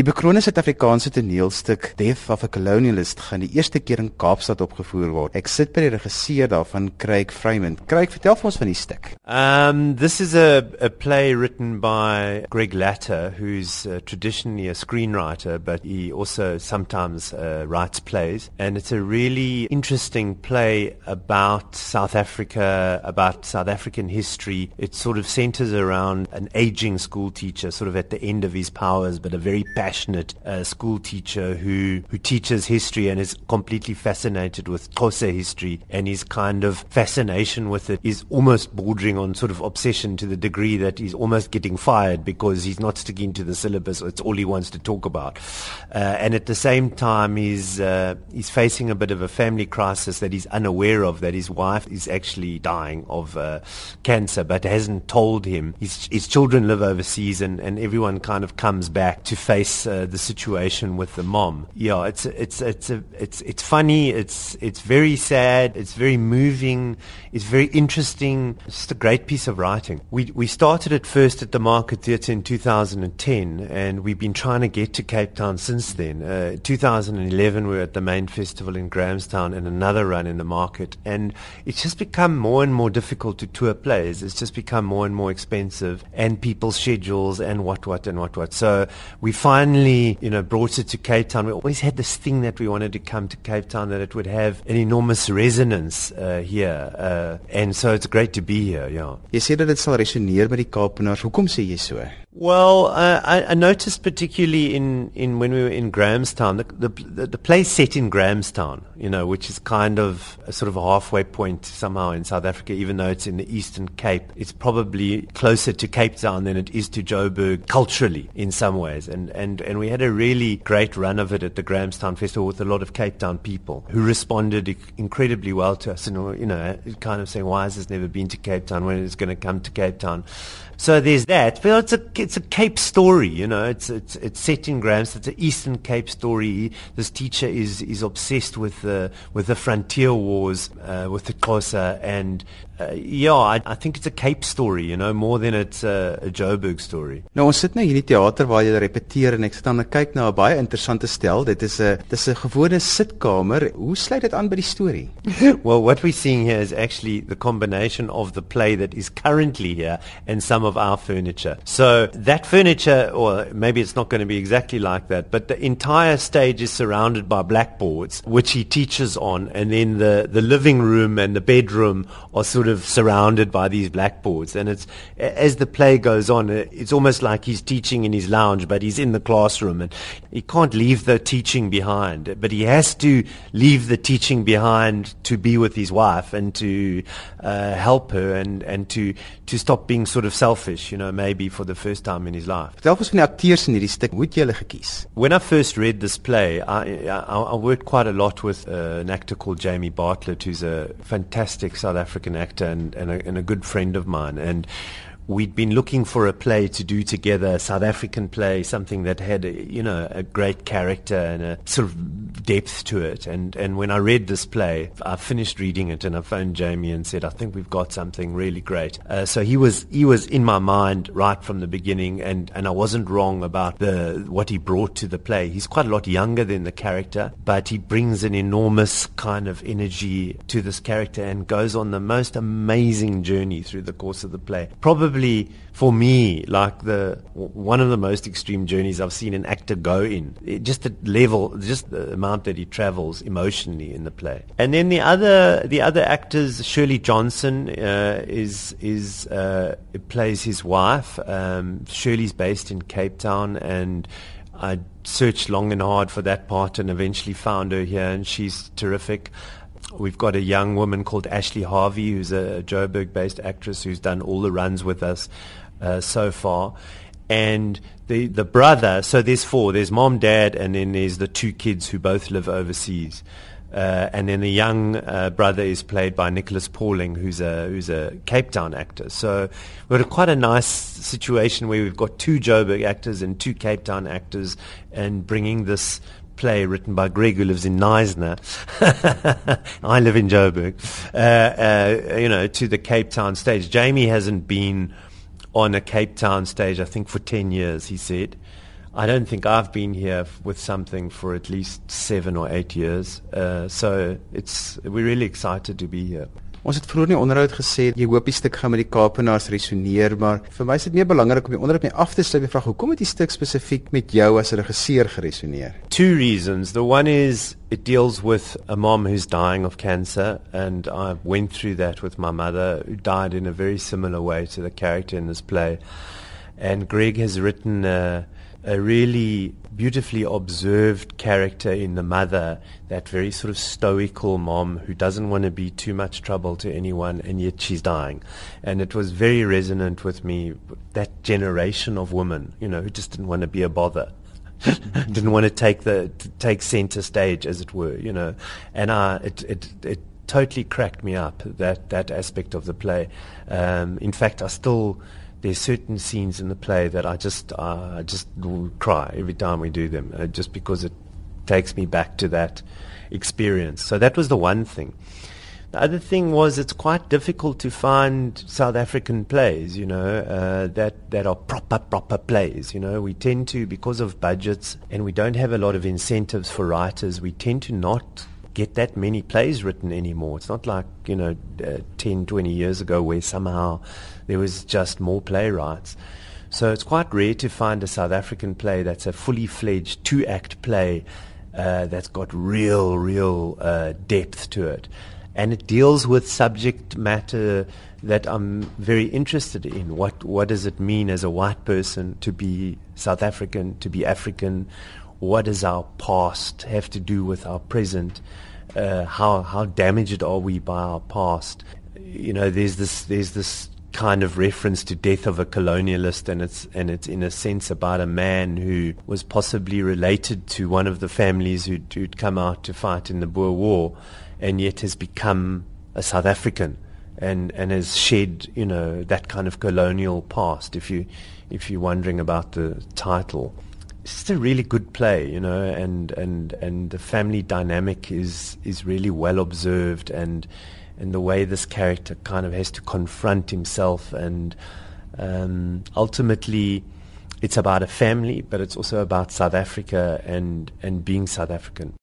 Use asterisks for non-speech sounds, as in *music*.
Die bekroonde Suid-Afrikaanse toneelstuk Death of a Colonialist gaan die eerste keer in Kaapstad opgevoer word. Ek sit by die regisseur daarvan, Craig Freeman. Craig, vertel vir ons van die stuk. Um, this is a, a play written by Greg Latter, who's uh, traditionally a screenwriter, but he also sometimes uh, writes plays. And it's a really interesting play about South Africa, about South African history. It sort of centers around an aging school teacher, sort of at the end of his powers, but a very passionate uh, school teacher who, who teaches history and is completely fascinated with Xhosa history. And his kind of fascination with it is almost bordering on sort of obsession to the degree that he's almost getting fired because he's not sticking to the syllabus. It's all he wants to talk about. Uh, and at the same time, he's, uh, he's facing a bit of a family crisis that he's unaware of, that his wife is actually dying of uh, cancer, but hasn't told him. His, his children live overseas, and, and everyone kind of comes back to face uh, the situation with the mom. Yeah, it's it's it's a, it's it's funny. It's it's very sad. It's very moving. It's very interesting. It's just a great piece of writing. We we started it first at the Market Theatre in 2010, and we've been trying to get to Cape Town since then. Uh, 2011, we were at the main festival in Grahamstown, and another run in the market, and it's just become more and more difficult to tour plays. It's just become more and more expensive, and people's schedules and what what and what what. So we finally, you know, brought it to Cape Town. We always had this thing that we wanted to come to Cape Town, that it would have an enormous resonance uh, here, uh, and so it's great to be here. Yeah. Jy sê dat dit sal resoneer met die Kaapenaars. Hoekom sê jy so? Well, uh, I, I, noticed particularly in, in when we were in Grahamstown, the, the, the place set in Grahamstown, you know, which is kind of a sort of a halfway point somehow in South Africa, even though it's in the Eastern Cape. It's probably closer to Cape Town than it is to Joburg culturally in some ways. And, and, and we had a really great run of it at the Grahamstown Festival with a lot of Cape Town people who responded incredibly well to us and, you know, kind of saying, why has this never been to Cape Town when it's going to come to Cape Town? So there's that. But it's a it's a Cape story, you know. It's it's it's set in Grams. It's an Eastern Cape story. This teacher is is obsessed with the with the frontier wars uh, with the Xhosa and uh, yeah, I, I think it's a Cape story, you know, more than it's a, a Joburg story. Nou ons sit nou hier in die teater waar jy repeteer en ek sit dan kyk na 'n baie interessante stel. Dit is 'n dis 'n gewone sitkamer. Hoe sluit dit aan by die storie? *laughs* well, what we're seeing here is actually the combination of the play that is currently here and some of our furniture. So that furniture, or maybe it's not going to be exactly like that, but the entire stage is surrounded by blackboards, which he teaches on, and then the, the living room and the bedroom are sort of surrounded by these blackboards. And it's as the play goes on, it's almost like he's teaching in his lounge, but he's in the classroom, and he can't leave the teaching behind. But he has to leave the teaching behind to be with his wife and to uh, help her and, and to to stop being sort of selfish, you know, maybe for the first time in his life. Vertel ons van die akteurs in hierdie stuk. Hoe het jy hulle gekies? When I first read this play, I, I, I worked quite a lot with uh, an actor called Jamie Bartlett, who's a fantastic South African actor and, and, a, and a good friend of mine. And we'd been looking for a play to do together, a South African play, something that had, you know, a great character and a sort of depth to it. And, and when I read this play, I finished reading it and I phoned Jamie and said, I think we've got something really great. Uh, so he was, he was in my mind right from the beginning and, and I wasn't wrong about the, what he brought to the play. He's quite a lot younger than the character, but he brings an enormous kind of energy to this character and goes on the most amazing journey through the course of the play. Probably for me like the one of the most extreme journeys I've seen an actor go in. It, just the level, just the amount that he travels emotionally in the play. And then the other the other actors, Shirley Johnson uh, is is uh, plays his wife. Um, Shirley's based in Cape Town and. I searched long and hard for that part and eventually found her here, and she's terrific. We've got a young woman called Ashley Harvey, who's a Joburg-based actress who's done all the runs with us uh, so far. And the the brother, so there's four. There's mom, dad, and then there's the two kids who both live overseas. Uh, and then the young uh, brother is played by Nicholas Pauling, who's a who's a Cape Town actor. So we're quite a nice situation where we've got two Joburg actors and two Cape Town actors, and bringing this play written by Greg, who lives in Knysna. *laughs* I live in Joburg. Uh, uh, you know, to the Cape Town stage. Jamie hasn't been on a Cape Town stage, I think, for 10 years, he said. I don't think I've been here with something for at least seven or eight years. Uh, so it's we're really excited to be here. Ons het vroeër in die onderhoud gesê jy hoop die stuk gaan met die Kaapenaars resoneer, maar vir my is dit meer belangrik om die onderhoud mee af te sluit met 'n vraag: Hoekom het die stuk spesifiek met jou as 'n regisseur geresoneer? Two reasons. The one is it deals with a mom who's dying of cancer, and I went through that with my mother, who died in a very similar way to the character in this play. And Greg has written a, a really beautifully observed character in the mother, that very sort of stoical mom who doesn't want to be too much trouble to anyone, and yet she's dying. And it was very resonant with me, that generation of women, you know, who just didn't want to be a bother. *laughs* didn't want to take the to take center stage, as it were, you know, and I, it, it, it totally cracked me up that that aspect of the play. Um, in fact, I still there's certain scenes in the play that I just I just cry every time we do them, uh, just because it takes me back to that experience. So that was the one thing. The other thing was it's quite difficult to find South African plays, you know, uh, that that are proper proper plays. You know, we tend to because of budgets and we don't have a lot of incentives for writers. We tend to not get that many plays written anymore. It's not like, you know, uh, 10, 20 years ago where somehow there was just more playwrights. So it's quite rare to find a South African play that's a fully fledged two act play uh, that's got real, real uh, depth to it. And it deals with subject matter that I'm very interested in. What, what does it mean as a white person to be South African, to be African? What does our past have to do with our present? Uh, how how damaged are we by our past? You know, there's this there's this kind of reference to death of a colonialist and it's and it's in a sense about a man who was possibly related to one of the families who'd, who'd come out to fight in the Boer War and yet has become a South African and and has shed you know that kind of colonial past if you if you're wondering about the title it's just a really good play, you know, and, and, and the family dynamic is, is really well observed and, and the way this character kind of has to confront himself and um, ultimately it's about a family, but it's also about South Africa and, and being South African.